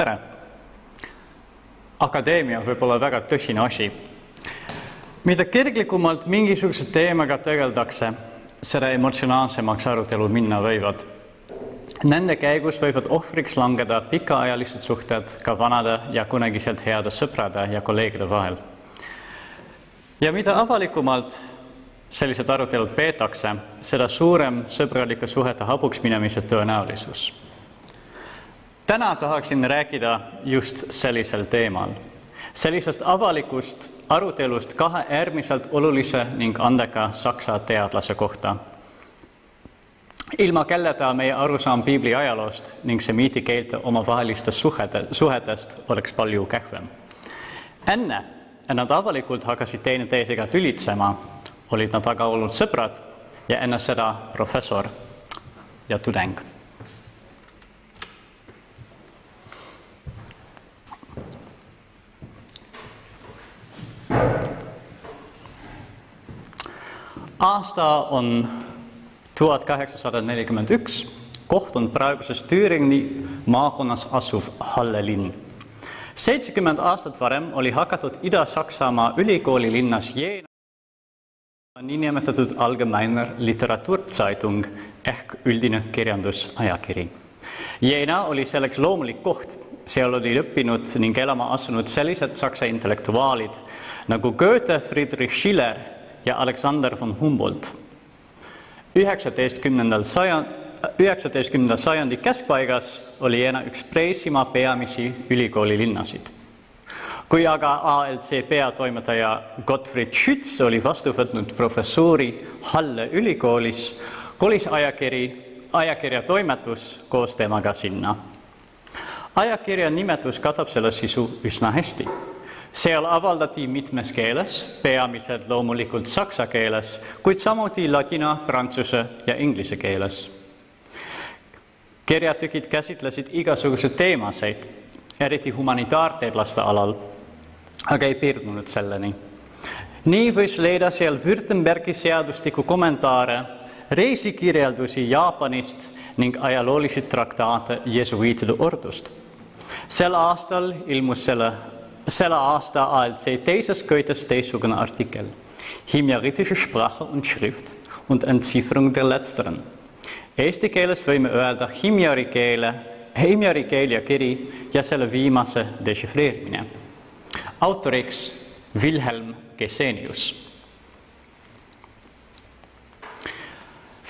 tere! akadeemia võib olla väga tõsine asi. mida kirglikumalt mingisuguse teemaga tegeldakse, seda emotsionaalsemaks arutelud minna võivad. Nende käigus võivad ohvriks langeda pikaajalised suhted ka vanade ja kunagiselt heade sõprade ja kolleegide vahel. ja mida avalikumalt sellised arutelud peetakse, seda suurem sõbralike suhete hapuks minemise tõenäolisus. Täna tahaksin rääkida just sellisel teemal, sellisest avalikust arutelust kahe äärmiselt olulise ning andeka saksa teadlase kohta, ilma kelleta meie arusaam piibli ajaloost ning semiitikeelte omavahelistest suhete, suhetest oleks palju kehvem. enne, et nad avalikult hakkasid teineteisega tülitsema, olid nad aga olnud sõbrad ja enne seda professor ja tudeng. Aasta on tuhat kaheksasada nelikümmend üks, koht on praeguses Thüringi maakonnas asuv Halle linn. seitsekümmend aastat varem oli hakatud Ida-Saksamaa ülikooli linnas Jeena niinimetatud Allgemeiner Literatuurzeitung ehk üldine kirjandusajakiri. Jeena oli selleks loomulik koht, seal olid õppinud ning elama asunud sellised saksa intellektuaalid nagu Goethe, Friedrich Schiller ja Alexander von Humboldt. üheksateistkümnendal sajand, üheksateistkümnenda sajandi keskpaigas oli Jeena üks Preisimaa peamisi ülikoolilinnasid kui aga ALC peatoimetaja Gottfried Schütz oli vastu võtnud professuuri Halle ülikoolis, kolis ajakiri, ajakirja toimetus koos temaga sinna. ajakirja nimetus katab selle sisu üsna hästi. Seal avaldati mitmes keeles, peamiselt loomulikult saksa keeles, kuid samuti ladina, prantsuse ja inglise keeles. kirjatükid käsitlesid igasuguseid teemasid, eriti humanitaarteadlaste alal aga ei piirdunud selleni. nii võis leida seal Württembergi seadustiku kommentaare, reisikirjeldusi Jaapanist ning ajaloolisi traktaate jesuiitide ordust. sel aastal ilmus selle, selle aasta ALC teises Goethes teistsugune artikkel Himjaritische Sprache und Schrift und Entzifferung der letzteren. Eesti keeles võime öelda himjari keele, himjari keel ja kiri ja selle viimase dešifreerimine autoriks Wilhelm Gesenius.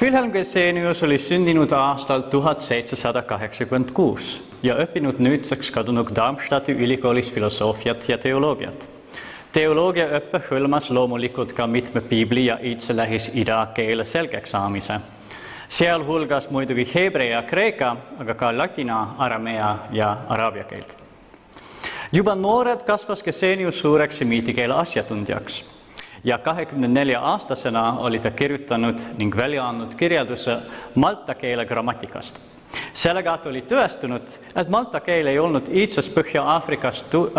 Wilhelm Gesenius oli sündinud aastal tuhat seitsesada kaheksakümmend kuus ja õppinud nüüdseks kadunud Darmstadti ülikoolis filosoofiat ja teoloogiat. teoloogiaõpe hõlmas loomulikult ka mitme piibli ja iidse Lähis-Ida keele selgeks saamise, sealhulgas muidugi heebrea ja kreeka, aga ka ladina, aramea ja araabia keelt juba noored kasvas Gesenius suureks semiitikeele asjatundjaks ja kahekümne nelja aastasena oli ta kirjutanud ning välja andnud kirjelduse malta keele grammatikast. Sellega oli tõestanud, et malta keel ei olnud iidsest Põhja-Aafrikas äh,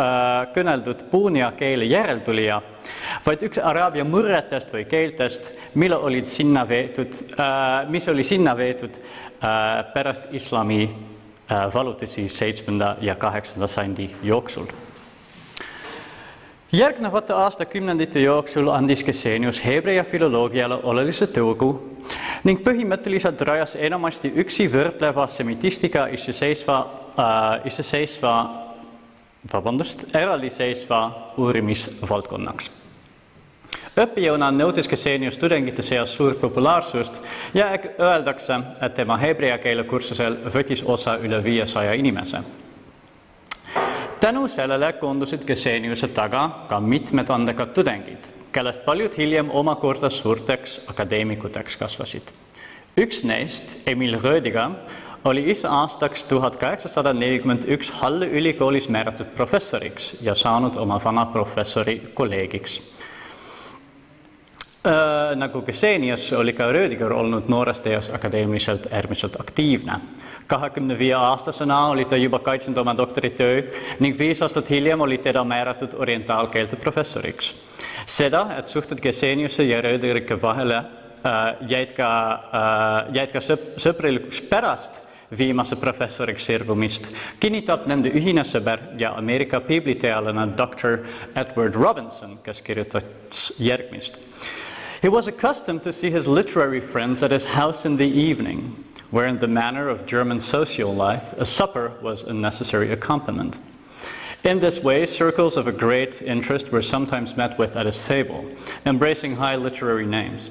kõneldud puunia keele järeltulija, vaid üks araabia murretest või keeltest, mille olid sinna veetud äh,, mis oli sinna veetud äh, pärast islami valutusi seitsmenda ja kaheksanda sajandi jooksul. järgnevate aastakümnendite jooksul andis Gesenius heebrea filoloogiale olulise tõugu ning põhimõtteliselt rajas enamasti üksi võrdleva semitistika iseseisva äh,, iseseisva, vabandust, eraldiseisva uurimisvaldkonnaks õppijõuna nõudis Gesenius tudengite seas suurt populaarsust ja öeldakse, et tema heebrea keele kursusel võttis osa üle viiesaja inimese. tänu sellele koondusid Geseniuse taga ka mitmed andekad tudengid, kellest paljud hiljem omakorda suurteks akadeemikuteks kasvasid. üks neist, Emil Rödiga, oli ise aastaks tuhat kaheksasada nelikümmend üks Halle ülikoolis määratud professoriks ja saanud oma vana professori kolleegiks Äh, nagu Gesenius oli ka Rödiger olnud noorest eas akadeemiliselt äärmiselt aktiivne. kahekümne viie aastasena oli ta juba kaitsnud oma doktoritöö ning viis aastat hiljem oli teda määratud orientaalkeelte professoriks. Seda, et suhted Geseniuse ja Rödigeri vahele äh, jäid ka äh,, jäid ka sõp-, sõprilikuks pärast viimase professoriks sirgumist, kinnitab nende ühine sõber ja Ameerika piibliteadlane doktor Edward Robinson, kes kirjutas järgmist. He was accustomed to see his literary friends at his house in the evening, where in the manner of German social life, a supper was a necessary accompaniment. In this way, circles of a great interest were sometimes met with at his table, embracing high literary names.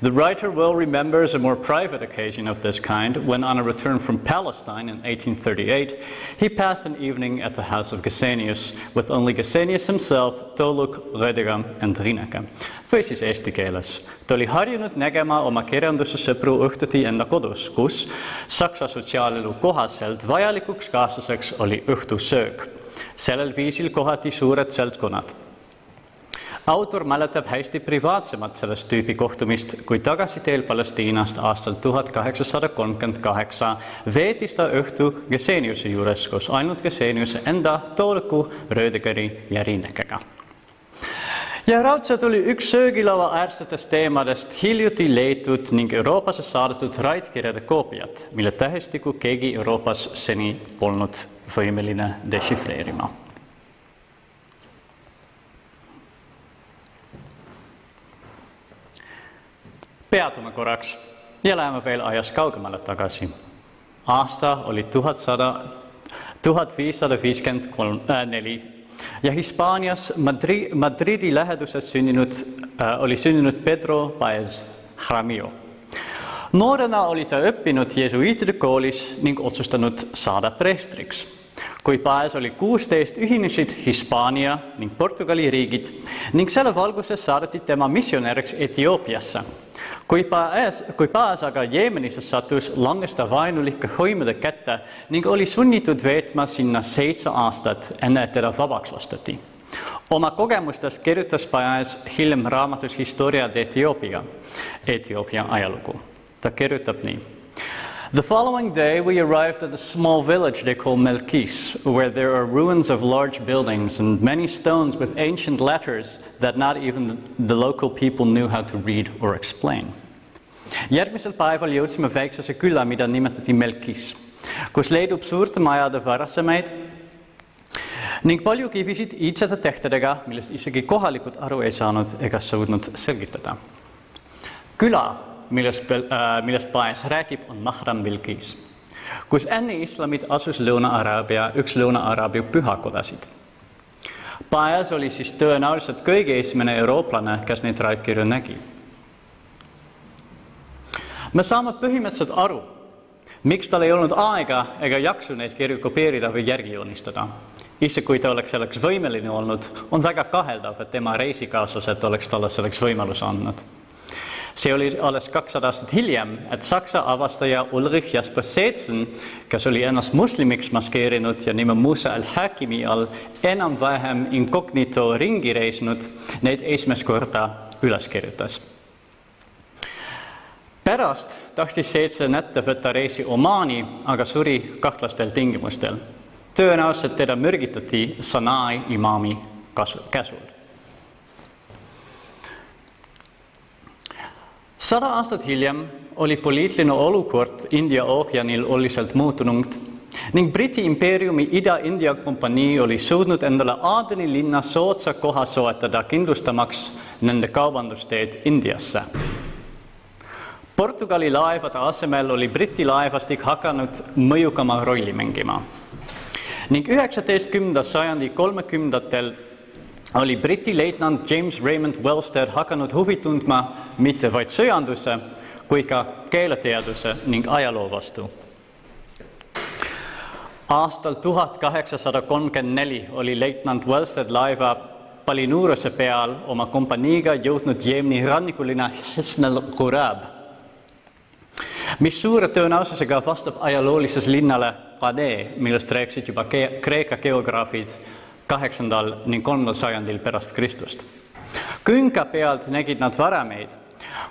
The writer well remembers a more private occasion of this kind when, on a return from Palestine in 1838, he passed an evening at the house of Gesenius with only Gesenius himself, Toluk, Rödiger and siis eesti keeles. Ta oli harjunud nägema oma kirjanduse sõpru õhtuti enda kodus, kus Saksa sotsiaalelu kohaselt vajalikuks kaaslaseks oli õhtusöök. Sellel viisil kohati suured seltskonnad. autor mäletab hästi privaatsemat sellest tüüpi kohtumist, kui tagasiteel Palestiinast aastal tuhat kaheksasada kolmkümmend kaheksa veetis ta õhtu Geseniuse juures koos ainult Geseniuse enda Toolku, Rödegeri ja Riinekega ja raudselt oli üks söögilaua äärsetest teemadest hiljuti leitud ning Euroopasse saadetud raidkirjade koopiad, mille tähestikku keegi Euroopas seni polnud võimeline dešifreerima. peatume korraks ja läheme veel ajas kaugemale tagasi. aasta oli tuhat sada, tuhat viissada viiskümmend kolm, äh, neli ja Hispaanias Madri, Madridi läheduses sündinud äh,, oli sündinud Pedro Paez Jaramillo. noorena oli ta õppinud jesuiitide koolis ning otsustanud saada preestriks. kui Paez oli kuusteist, ühinesid Hispaania ning Portugali riigid ning selle valguses saadeti tema missionäriks Etioopiasse kui Paes, kui Paes aga Jeemenisse sattus, langes ta hõimude kätte ning oli sunnitud veetma sinna seitse aastat, enne teda vabaks oma kirjutas raamatus ajalugu. ta kirjutab nii. The following day, we arrived at a small village they call Melkis, where there are ruins of large buildings and many stones with ancient letters that not even the local people knew how to read or explain. Järgmisel päeval jõudsime väiksesse külla, mida nimetati Melkis, kus leidub suurte majade varasemaid ning palju kivisid iidsete tehtedega, millest isegi kohalikud aru ei saanud ega suutnud selgitada. küla, millest, äh, millest Paes räägib, on Mahram Bilqis, kus enne islamit asus Lõuna-Araabia, üks Lõuna-Araabia pühakodasid. Paes oli siis tõenäoliselt kõige esimene eurooplane, kes neid raidkirju nägi me saame põhimõtteliselt aru, miks tal ei olnud aega ega jaksu neid kirju kopeerida või järgi joonistada. isegi kui ta oleks selleks võimeline olnud, on väga kaheldav, et tema reisikaaslased oleks talle selleks võimaluse andnud. see oli alles kakssada aastat hiljem, et Saksa avastaja Ulrich Jasper Seetsen, kes oli ennast moslemiks maskeerinud ja nime Musa al-Hakimi all enam-vähem incognito ringi reisnud, neid esimest korda üles kirjutas pärast tahtis Seetsen ette võtta reisi Omaani, aga suri kahtlastel tingimustel. tõenäoliselt teda mürgitati Sanai imaami kasu, käsul. sada aastat hiljem oli poliitiline olukord India ookeanil oluliselt muutunud ning Briti impeeriumi Ida-India kompanii oli suutnud endale Aadeni linna soodsa koha soetada, kindlustamaks nende kaubandusteed Indiasse Portugali laevade asemel oli Briti laevastik hakanud mõjukama rolli mängima. ning üheksateistkümnenda sajandi kolmekümnendatel oli Briti leitnant James Raymond Wellstead hakanud huvi tundma mitte vaid sõjanduse, kui ka keeleteaduse ning ajaloo vastu. aastal tuhat kaheksasada kolmkümmend neli oli leitnant Wellstead laeva Palinurose peal oma kompaniiga jõudnud Jeemeni rannikulinna Hisnel Ghurab mis suure tõenäosusega vastab ajaloolises linnale Kadee, millest rääkisid juba Kreeka geograafid kaheksandal ning kolmandal sajandil pärast Kristust. künka pealt nägid nad varameid,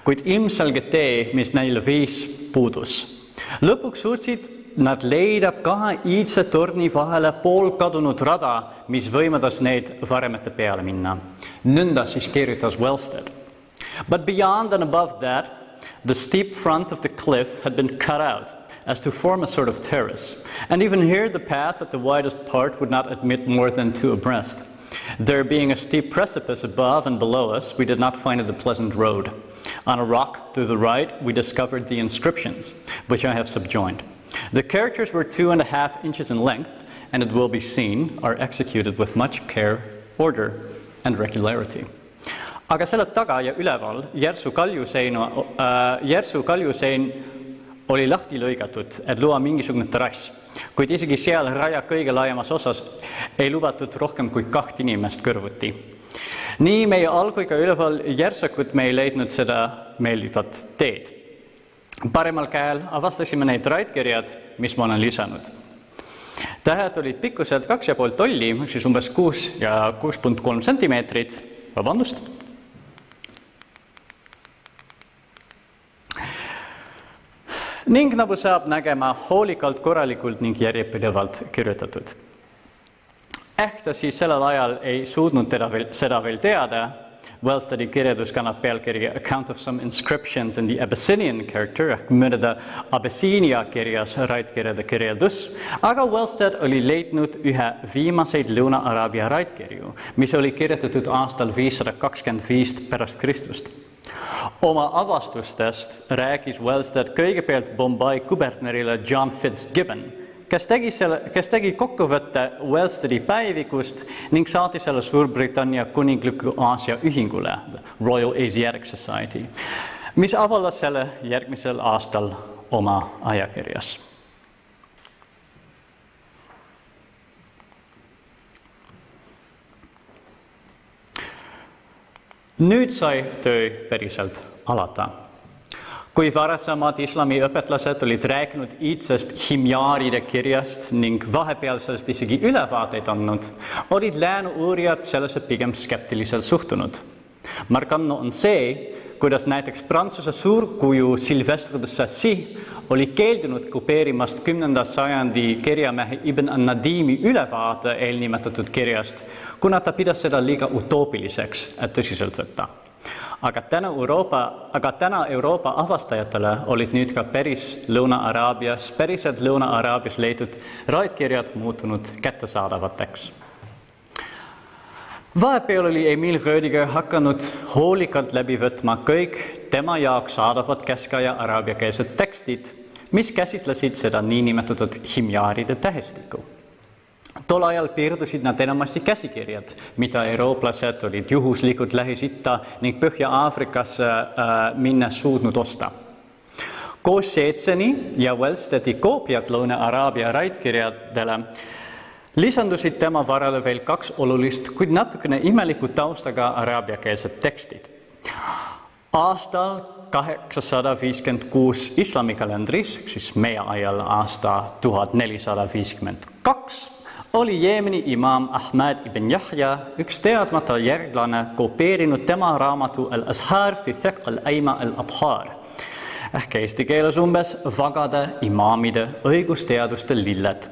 kuid ilmselge tee, mis neil viis, puudus. lõpuks suutsid nad leida kahe iidse torni vahele poolkadunud rada, mis võimaldas neid varemete peale minna. nõnda siis kirjutas Wellstead. But beyond and above that The steep front of the cliff had been cut out, as to form a sort of terrace. And even here, the path at the widest part would not admit more than two abreast. There being a steep precipice above and below us, we did not find it a pleasant road. On a rock to the right, we discovered the inscriptions, which I have subjoined. The characters were two and a half inches in length, and it will be seen, are executed with much care, order, and regularity. Aga selle taga ja üleval järsu kaljuseina äh,, järsu kaljusein oli lahti lõigatud, et luua mingisugune terrass, kuid isegi seal raja kõige laiemas osas ei lubatud rohkem kui kaht inimest kõrvuti. nii meie all kui ka üleval järsakud me ei leidnud seda meeldivat teed. paremal käel avastasime need raidkirjad, mis ma olen lisanud tähed olid pikkuselt kaks ja pool tolli, siis umbes kuus ja kuus punkt kolm sentimeetrit, vabandust. Ning nagu saab nägema, hoolikalt, korralikult ning järjepidevalt kirjutatud. ehk ta siis sellel ajal ei suutnud teda veel, seda veel teada Wellsteadi kirjeldus kannab pealkirja Account of some inscriptions in the Abyssinian character. Ehk mööda Abyssinia kirjas raidkirjade kirjeldus, aga Wellstead oli leidnud ühe viimaseid Lõuna-Araabia raidkirju, mis oli kirjutatud aastal viissada kakskümmend viis pärast Kristust oma avastustest rääkis Wellstead kõigepealt Bombay kubernerile John Fitzgibbon kes tegi selle, kes tegi kokkuvõtte Wellsteadi päevikust ning saatis selle Suurbritannia kuningliku Aasia ühingule, Royal Asiatic Society, mis avaldas selle järgmisel aastal oma ajakirjas. Nüüd sai töö päriselt alata kui varasemad islamiõpetlased olid rääkinud iidsest himjaaride kirjast ning vahepealsest isegi ülevaateid andnud, olid lääne uurijad sellesse pigem skeptiliselt suhtunud. markantne on see, kuidas näiteks Prantsuse suurkuju Sylvestre de Sassy oli keeldunud kopeerimast kümnenda sajandi kirjamehe Ibn an-Nadimi ülevaate eelnimetatud kirjast, kuna ta pidas seda liiga utoopiliseks, et tõsiselt võtta aga täna Euroopa, aga täna Euroopa avastajatele olid nüüd ka päris Lõuna-Araabias, päriselt Lõuna-Araabias leitud raidkirjad muutunud kättesaadavateks. vahepeal oli Emil Rödiger hakanud hoolikalt läbi võtma kõik tema jaoks saadavad keskaja araabiakeelsed tekstid, mis käsitlesid seda niinimetatud himjaaride tähestikku tol ajal piirdusid nad enamasti käsikirjad, mida eurooplased olid juhuslikult Lähis-Itta ning Põhja-Aafrikasse äh, minnes suutnud osta. koos Seetseni ja Wellsteadi koopiad Lõuna-Araabia raidkirjadele lisandusid tema varale veel kaks olulist, kuid natukene imeliku taustaga araabiakeelsed tekstid. aastal kaheksasada viiskümmend kuus islamikalendris, siis meie ajal aasta tuhat nelisada viiskümmend kaks oli Jeemeni imaam Ahmed ibn Yahya üks teadmata järglane kopeerinud tema raamatu Al-Azhar fi fiqh al-aima al-adhar ehk eesti keeles umbes vagade imaamide õigusteaduste lilled.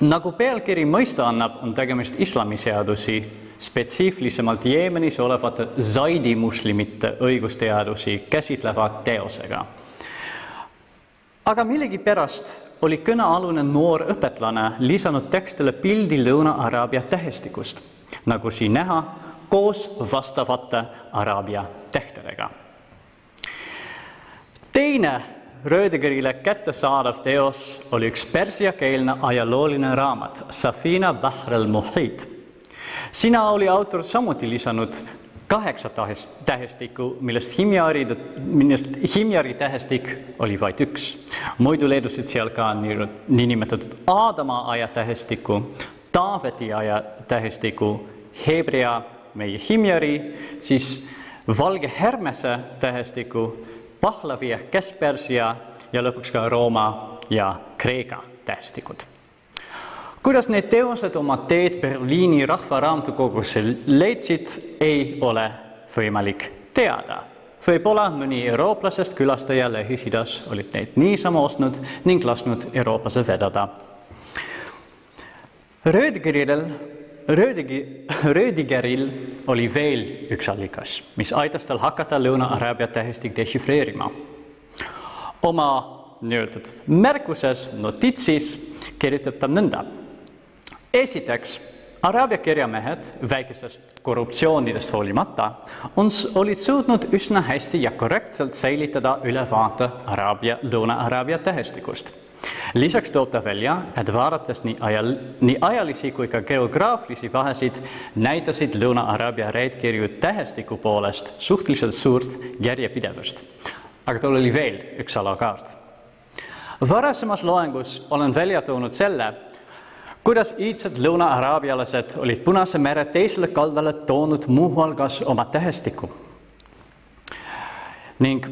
nagu pealkiri mõista annab, on tegemist islamiseadusi, spetsiifilisemalt Jeemenis olevate zaidi muslimite õigusteadusi käsitleva teosega. Aga millegipärast oli kõnealune noor õpetlane lisanud tekstile pildi Lõuna-Araabia tähestikust, nagu siin näha, koos vastavate araabia tähtedega. teine Rödegerile kättesaadav teos oli üks persiakeelne ajalooline raamat Safina Bahr al-Muhit. sina oli autor samuti lisanud kaheksa tähestikku, millest himjari, millest himjari tähestik oli vaid üks. muidu leidusid seal ka nii, niinimetatud Aadama aja tähestikku, Taaveti aja tähestikku, Hebrea, meie himjari, siis Valge Hermese tähestikku, Pahlavi ehk Kesk-Persia ja lõpuks ka Rooma ja Kreeka tähestikud kuidas need teosed oma teed Berliini rahvaraamatukogusse leidsid, ei ole võimalik teada. võib-olla mõni eurooplasest külastaja Lähis-Idas olid neid niisama ostnud ning lasknud eurooplase vedada. Röödgeril, Röödigi, Röödigeril oli veel üks allikas, mis aitas tal hakata Lõuna-Araabia tähestik dešifreerima. oma nii-öelda märkuses, notitsis kirjutab ta nõnda. Esiteks, Araabia kirjamehed väikesest korruptsioonidest hoolimata on, olid suutnud üsna hästi ja korrektselt säilitada ülevaate Araabia, Lõuna-Araabia tähestikust lisaks toob ta välja, et vaadates nii ajal, nii ajalisi kui ka geograafilisi vahesid, näitasid Lõuna-Araabia reedkirju tähestiku poolest suhteliselt suurt järjepidevust. aga tal oli veel üks alakaart. varasemas loengus olen välja toonud selle, kuidas iidsed lõuna-araabialased olid Punase mere teisele kaldale toonud muuhulgas oma tähestiku? Ning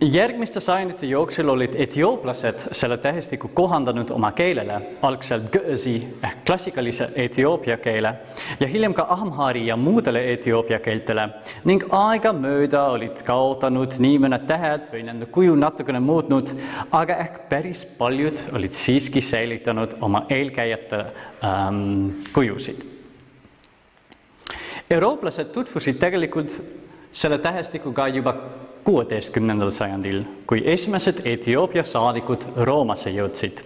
järgmiste sajandite jooksul olid etiooplased selle tähestiku kohandanud oma keelele, algselt Gõzi ehk klassikalise Etioopia keele ja hiljem ka Amhari ja muudele Etioopia keeltele ning aegamööda olid kaotanud nii mõned tähed või nende kuju natukene muutnud, aga ehk päris paljud olid siiski säilitanud oma eelkäijate ähm, kujusid. eurooplased tutvusid tegelikult selle tähestikuga juba kuueteistkümnendal sajandil, kui esimesed Etioopia saadikud Roomasse jõudsid.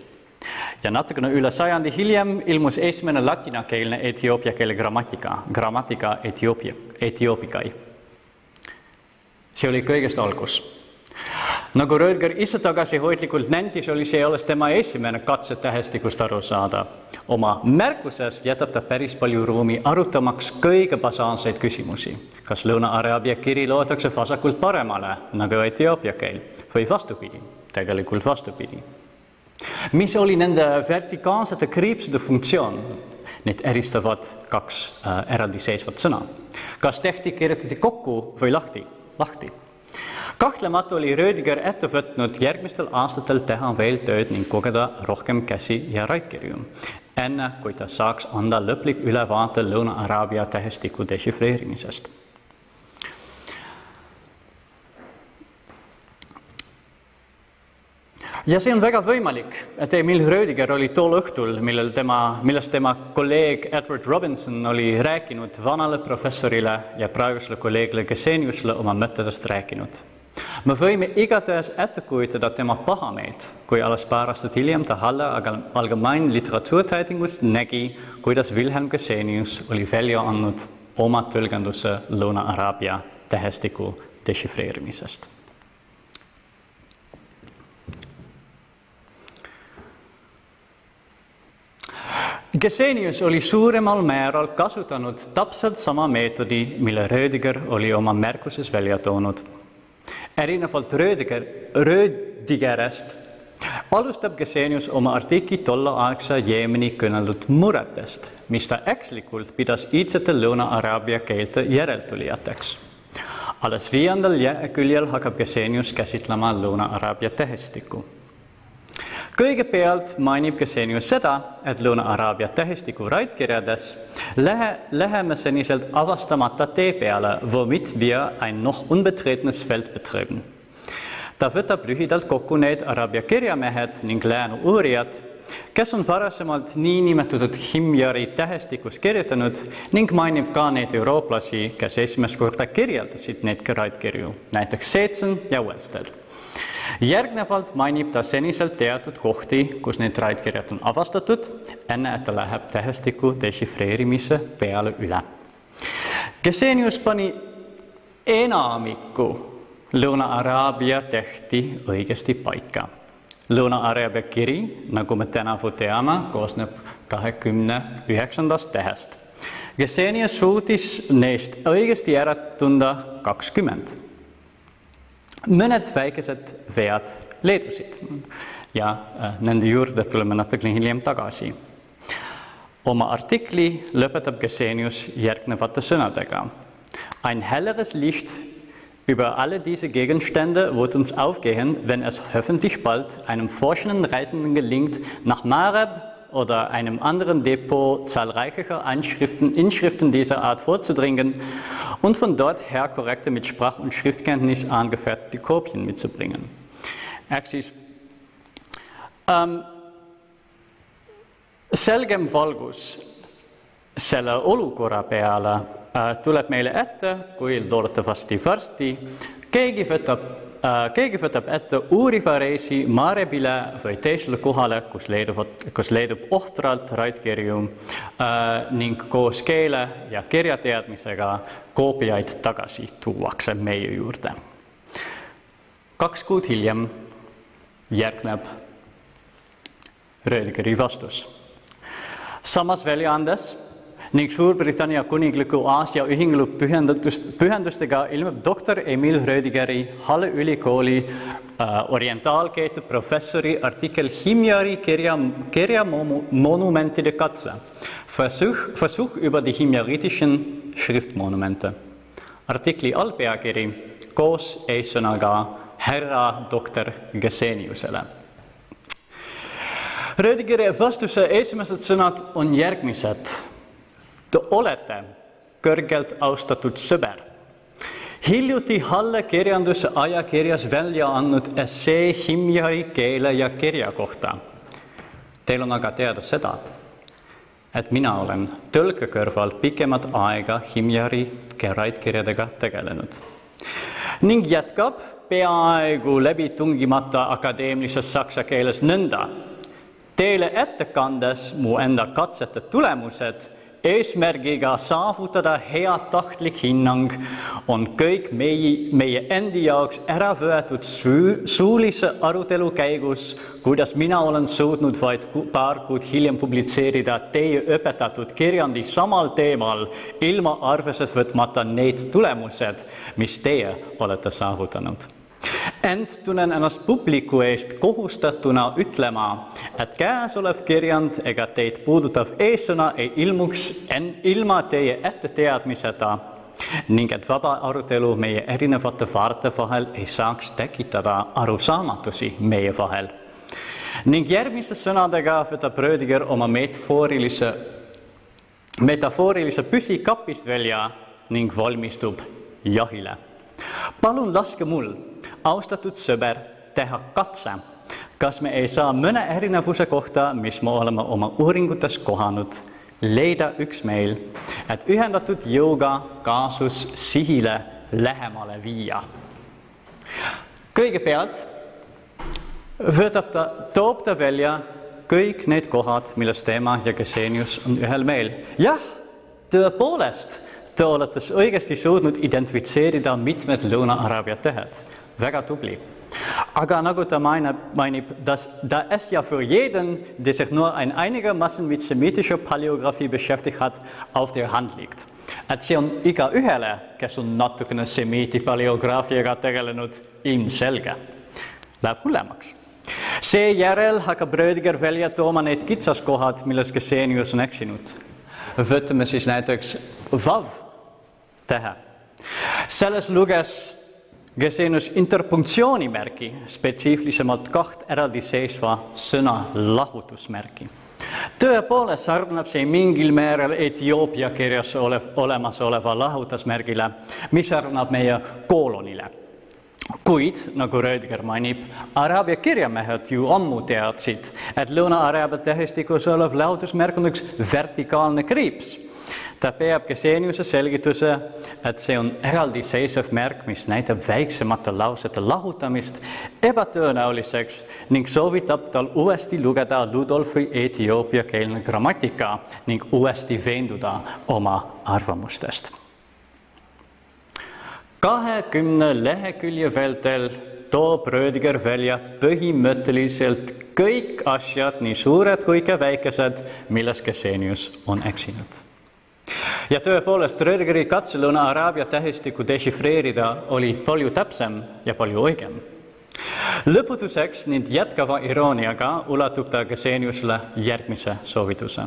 ja natukene üle sajandi hiljem ilmus esimene ladinakeelne etioopia keele grammatika, grammatika Etioopia, Etioopikai. see oli kõigest algus nagu Rödger ise tagasihoidlikult nentis, oli see alles tema esimene katse tähestikust aru saada. oma märkuses jätab ta päris palju ruumi arutamaks kõige basaalseid küsimusi. kas Lõuna-Araabia kiri loetakse vasakult paremale, nagu etioopia keel, või vastupidi, tegelikult vastupidi. mis oli nende vertikaalsete kriipsude funktsioon? Need eristavad kaks äh, eraldiseisvat sõna. kas tehti, kirjutati kokku või lahti, lahti kahtlemata oli Rödiger ette võtnud järgmistel aastatel teha veel tööd ning kogeda rohkem käsi ja raidkirju, enne kui ta saaks anda lõplik ülevaate Lõuna-Araabia tähestiku dešifreerimisest ja see on väga võimalik, et Emil Rödiger oli tol õhtul, millel tema, millest tema kolleeg Edward Robinson oli rääkinud vanale professorile ja praegusele kolleegile Geseniusele oma mõtetest rääkinud me võime igatahes ette kujutada tema pahameelt, kui alles paar aastat hiljem ta Halle Allgemein Literaturteitingust nägi, kuidas Wilhelm Gesenius oli välja andnud oma tõlgenduse Lõuna-Araabia tähestiku dešifreerimisest. Gesenius oli suuremal määral kasutanud täpselt sama meetodi, mille Rödiger oli oma märkuses välja toonud erinevalt Rödiger, Rödigerest alustab Gesenius oma artikli tolleaegse Jeemeni kõneldud muretest, mis ta ekslikult pidas iidsete Lõuna-Araabia keelte järeltulijateks. alles viiendal küljel hakkab Gesenius käsitlema Lõuna-Araabia tähestikku kõigepealt mainib Gesenius seda, et Lõuna-Araabia tähestiku raidkirjades lähe, läheme seniselt avastamata tee peale, womit wir ein noch unbetretenes Feld betreten. ta võtab lühidalt kokku need araabia kirjamehed ning lääne uurijad, kes on varasemalt niinimetatud Himjari tähestikus kirjutanud ning mainib ka neid eurooplasi, kes esimest korda kirjeldasid neid raidkirju, näiteks Seetsen ja Welsted järgnevalt mainib ta seniselt teatud kohti, kus need raidkirjad on avastatud, enne et ta läheb tähestiku dešifreerimise peale üle. Gesenius pani enamiku Lõuna-Araabia tehti õigesti paika. Lõuna-Araabia kiri, nagu me tänavu teame, koosneb kahekümne üheksandast tähest. Gesenius suutis neist õigesti ära tunda kakskümmend mõned väikesed vead leedusid ja äh, nende juurde tuleme natukene hiljem tagasi. oma artikli lõpetab Gesenius järgnevate sõnadega. Ein helleres Licht über alle diese Gegenstände wird uns aufgehen, wenn es hoffentlich bald einem forschenden Reisenden gelingt, nach Mareb oder einem anderen Depot zahlreicher Einschriften, Inschriften dieser Art vorzudringen und von dort her korrekte mit Sprach- und Schriftkenntnis angefertigte Kopien mitzubringen. Ehk ähm, selgem valgus selle olukorra peale äh, tuleb meile ette, kui loodetavasti varsti keegi võtab keegi võtab ette uuriva reisi Marebile või teisele kohale, kus leidub, kus leidub ohtralt raidkirju äh, ning koos keele ja kirjateadmisega koopiaid tagasi tuuakse meie juurde. kaks kuud hiljem järgneb Rödgeri vastus. samas väljaandes ning Suurbritannia Kuningliku Aasia Ühingu pühendatust, pühendustega ilmub doktor Emil Rödigeri Halle ülikooli äh, orientaalkeelte professori artikkel Himjari kirja, kirjamonumentide Katze. Versuch, Versuch über die himjaritischen Schriftmonumente. artikli allpealkiri koos eessõnaga härra doktor Geseniusele. Rödigeri vastuse esimesed sõnad on järgmised Te olete kõrgelt austatud sõber. hiljuti Halle kirjanduse ajakirjas välja andnud essee Himjari keele ja kirja kohta. Teil on aga teada seda, et mina olen tõlke kõrval pikemat aega Himjari raidkirjadega tegelenud ning jätkab peaaegu läbi tungimata akadeemilises saksa keeles nõnda. Teile ettekandes mu enda katsete tulemused eesmärgiga saavutada heatahtlik hinnang on kõik meie, meie endi jaoks ära võetud suulise arutelu käigus, kuidas mina olen suutnud vaid paar kuud hiljem publitseerida teie õpetatud kirjandi samal teemal, ilma arvesse võtmata neid tulemused, mis teie olete saavutanud ent tunnen ennast publiku eest kohustatuna ütlema, et käesolev kirjand ega teid puudutav eessõna ei ilmuks en, ilma teie etteteadmiseta ning et vaba arutelu meie erinevate vaarte vahel ei saaks tekitada arusaamatusi meie vahel. ning järgmiste sõnadega võtab Rödiger oma metafoorilise, metafoorilise püsi kapist välja ning valmistub jahile. palun laske mul austatud sõber, teha katse, kas me ei saa mõne erinevuse kohta, mis me oleme oma uuringutes kohanud, leida üksmeel, et ühendatud jõuga kaasus sihile lähemale viia. kõigepealt võtab ta, toob ta välja kõik need kohad, milles tema ja Gesenius on ühel meel. jah, tõepoolest, te olete õigesti suutnud identifitseerida mitmed Lõuna-Araabia tähed väga tubli. Aber nagu ta mainib, mainib dass da es ja für jeden, der sich nur ein einigermaßen mit semitischer Paläographie beschäftigt hat, auf der Hand liegt. et see on igaühele, kes on natukene semiiti paleograafiaga tegelenud, ilmselge. Läheb hullemaks. seejärel hakkab Rödiger välja tooma need kitsaskohad, milles Gesenius on eksinud. võtame siis näiteks vav tähe. selles luges Gesenius interpunktsioonimärgi, spetsiifilisemalt kaht eraldiseisva sõna lahutusmärgi. tõepoolest sarnab see mingil määral Etioopia kirjas olev, olemasoleva lahutusmärgile, mis sarnab meie koolonile kuid nagu Rödger mainib, araabia kirjamehed ju ammu teadsid, et Lõuna-Araabia tähestikus olev lahutusmärk on üks vertikaalne kriips ta peab Geseniuse selgituse, et see on eraldiseisev märk, mis näitab väiksemate lausete lahutamist ebatõenäoliseks ning soovitab tal uuesti lugeda Ludolfi etioopiakeelne grammatika ning uuesti veenduda oma arvamustest. kahekümne lehekülje vältel toob Rödiger välja põhimõtteliselt kõik asjad, nii suured kui ka väikesed, milles Gesenius on eksinud ja tõepoolest, Rödgeri katse Lõuna-Araabia tähestikku dešifreerida oli palju täpsem ja palju õigem. lõputuseks ning jätkava irooniaga ulatub ta Geseniusele järgmise soovituse.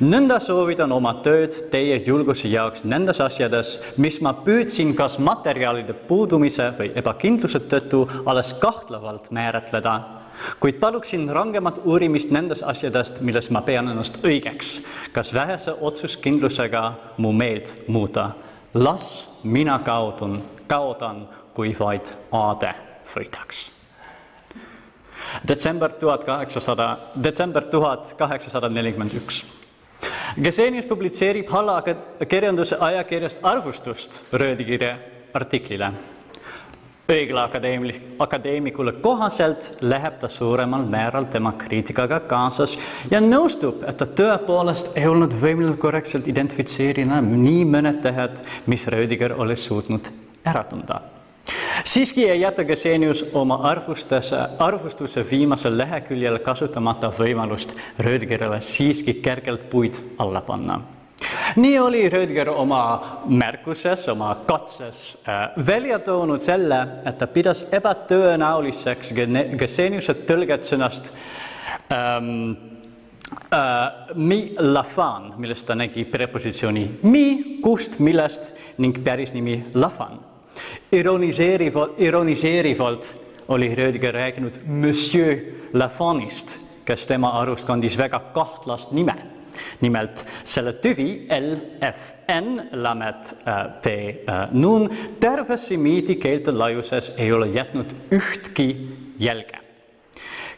nõnda soovitan oma tööd teie julguse jaoks nendes asjades, mis ma püüdsin kas materjalide puudumise või ebakindluse tõttu alles kahtlevalt määratleda kuid paluksin rangemat uurimist nendest asjadest, milles ma pean ennast õigeks, kas vähese otsuskindlusega mu meelt muuta. las mina kaotun, kaotan, kui vaid aade võidaks. detsember tuhat kaheksasada, detsember tuhat kaheksasada nelikümmend üks. Gesenius publitseerib Halla kirjanduse ajakirjast arvustust Röödi kirja artiklile õigla akadeemikule kohaselt läheb ta suuremal määral tema kriitikaga kaasas ja nõustub, et ta tõepoolest ei olnud võimeline korrektselt identifitseerida nii mõned tähed, mis Rödiger oli suutnud ära tunda. siiski ei jäta Gesenius oma arvustuse, arvustuse viimasel leheküljel kasutamata võimalust Rödigerile siiski kergelt puid alla panna nii oli Rödger oma märkuses, oma katses äh, välja toonud selle, et ta pidas ebatõenäoliseks Geseniuse tõlget sõnast ähm, äh, mi lafan, millest ta nägi prepositsiooni mi, kust, millest ning pärisnimi lafan. ironiseerivalt, ironiseerivalt oli Rödger rääkinud Monsieur Lafanist, kes tema arust kandis väga kahtlast nime nimelt selle tüvi LFN lamet äh, P äh, nun terve semiidi keelte laiuses ei ole jätnud ühtki jälge.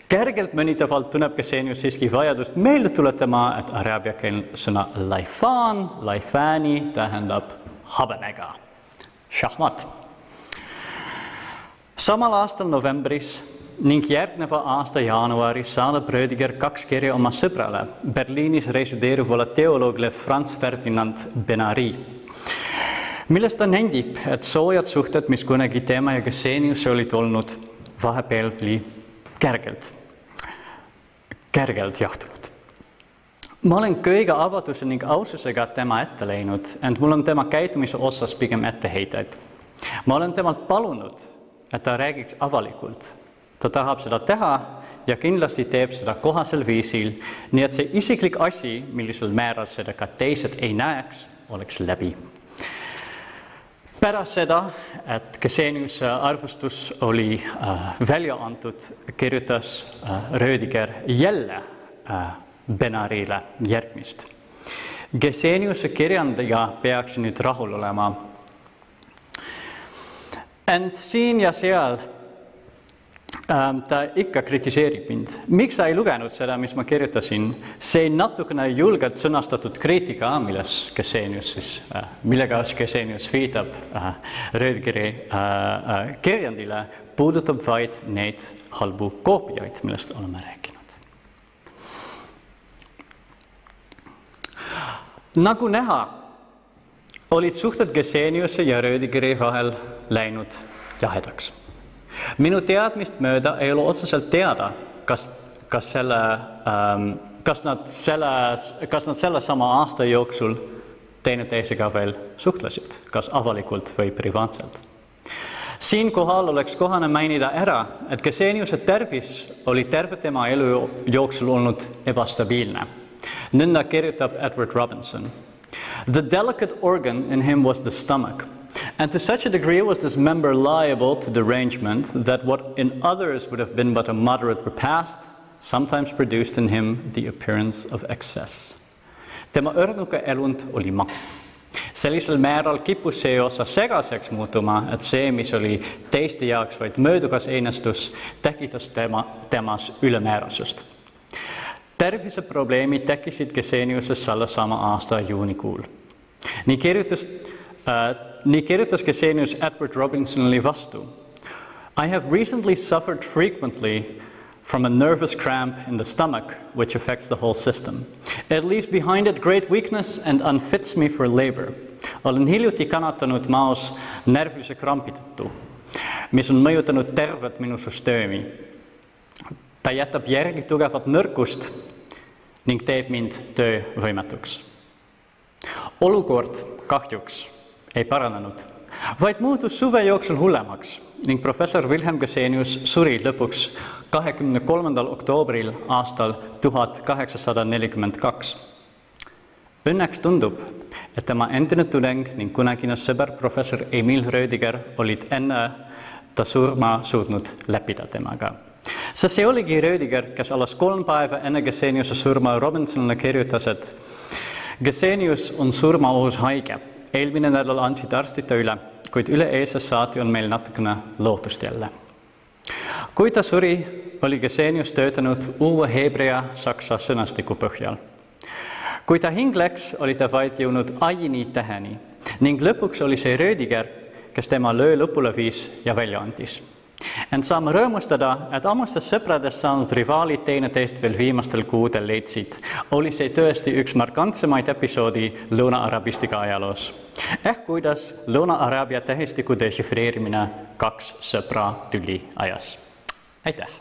kergelt mõnitavalt tunneb Kesenius siiski vajadust meelde tuletama, et araabia keelne sõna laifan, laifani tähendab habemega, šahmat. samal aastal novembris ning järgneva aasta jaanuaris saadab Rödiger kaks kirja oma sõbrale, Berliinis resideeruvale teoloogile Franz Ferdinand Benari, milles ta nendib, et soojad suhted, mis kunagi tema ja Gesenius olid olnud, vahepeal oli kergelt, kergelt jahtunud. ma olen kõige avatuse ning aususega tema ette läinud, ent mul on tema käitumise osas pigem etteheiteid. ma olen temalt palunud, et ta räägiks avalikult ta tahab seda teha ja kindlasti teeb seda kohasel viisil, nii et see isiklik asi, millisel määral seda ka teised ei näeks, oleks läbi. pärast seda, et Geseniuse arvustus oli äh, välja antud, kirjutas äh, Rödiger jälle äh, Benarile järgmist. Geseniuse kirjandaja peaks nüüd rahul olema. ent siin ja seal ta ikka kritiseerib mind. miks ta ei lugenud seda, mis ma kirjutasin? see natukene julgelt sõnastatud kriitika, milles Gesenius siis, äh, millega Gesenius viitab äh, Rödgeri äh, kirjandile, puudutab vaid neid halbu koopiaid, millest oleme rääkinud. nagu näha, olid suhted Geseniuse ja Rödgeri vahel läinud jahedaks minu teadmist mööda ei ole otseselt teada, kas, kas selle ähm,, kas nad selles, kas nad sellesama aasta jooksul teineteisega veel suhtlesid, kas avalikult või privaatselt. siinkohal oleks kohane mainida ära, et Geseniuse tervis oli terve tema elu jooksul olnud ebastabiilne. nõnda kirjutab Edward Robinson. The delicate organ in him was the stomach And to such a degree was this member liable to derangement that what in others would have been but a moderate repast sometimes produced in him the appearance of excess. tema õrnuke elund oli magu. sellisel määral kippus see osa segaseks muutuma, et see, mis oli teiste jaoks vaid möödugas einestus, tekitas tema, temas ülemäärasust. terviseprobleemid tekkisid Geseniuses sellesama aasta juunikuul. nii kirjutas äh, kirjutas Gesenius Edward Robinsonile vastu. I have recently suffered frequently from a nervous cramp in the stomach, which affects the whole system. It leaves behind it great weakness and unfits me for labor. olen hiljuti kannatanud maos närvilise krampi tõttu, mis on mõjutanud tervet minu süsteemi. ta jätab järgi tugevat nõrkust ning teeb mind töövõimetuks. olukord kahjuks ei paranenud, vaid muutus suve jooksul hullemaks ning professor Wilhelm Gesenius suri lõpuks kahekümne kolmandal oktoobril aastal tuhat kaheksasada nelikümmend kaks. Õnneks tundub, et tema endine tudeng ning kunagine sõber professor Emil Rödiger olid enne ta surma suutnud leppida temaga. sest see oligi Rödiger, kes alles kolm päeva enne Geseniuse surma Robinsonile kirjutas, et Gesenius on surmaohus haige eelmine nädal andsid arstid ta üle, kuid üle-eelsest saati on meil natukene lootust jälle. kui ta suri, oli Gesenius töötanud uue heebrea-saksa sõnastiku põhjal. kui ta hing läks, oli ta vaid jõudnud aini täheni ning lõpuks oli see Rödiger, kes tema löö lõpule viis ja välja andis. Ent saame rõõmustada, et ammustest sõpradest saanud rivaalid teineteist veel viimastel kuudel leidsid, oli see tõesti üks markantsemaid episoodi Lõuna-Arabistika ajaloos. ehk kuidas Lõuna-Araabia tähestiku dešifreerimine kaks sõpra tüli ajas. aitäh!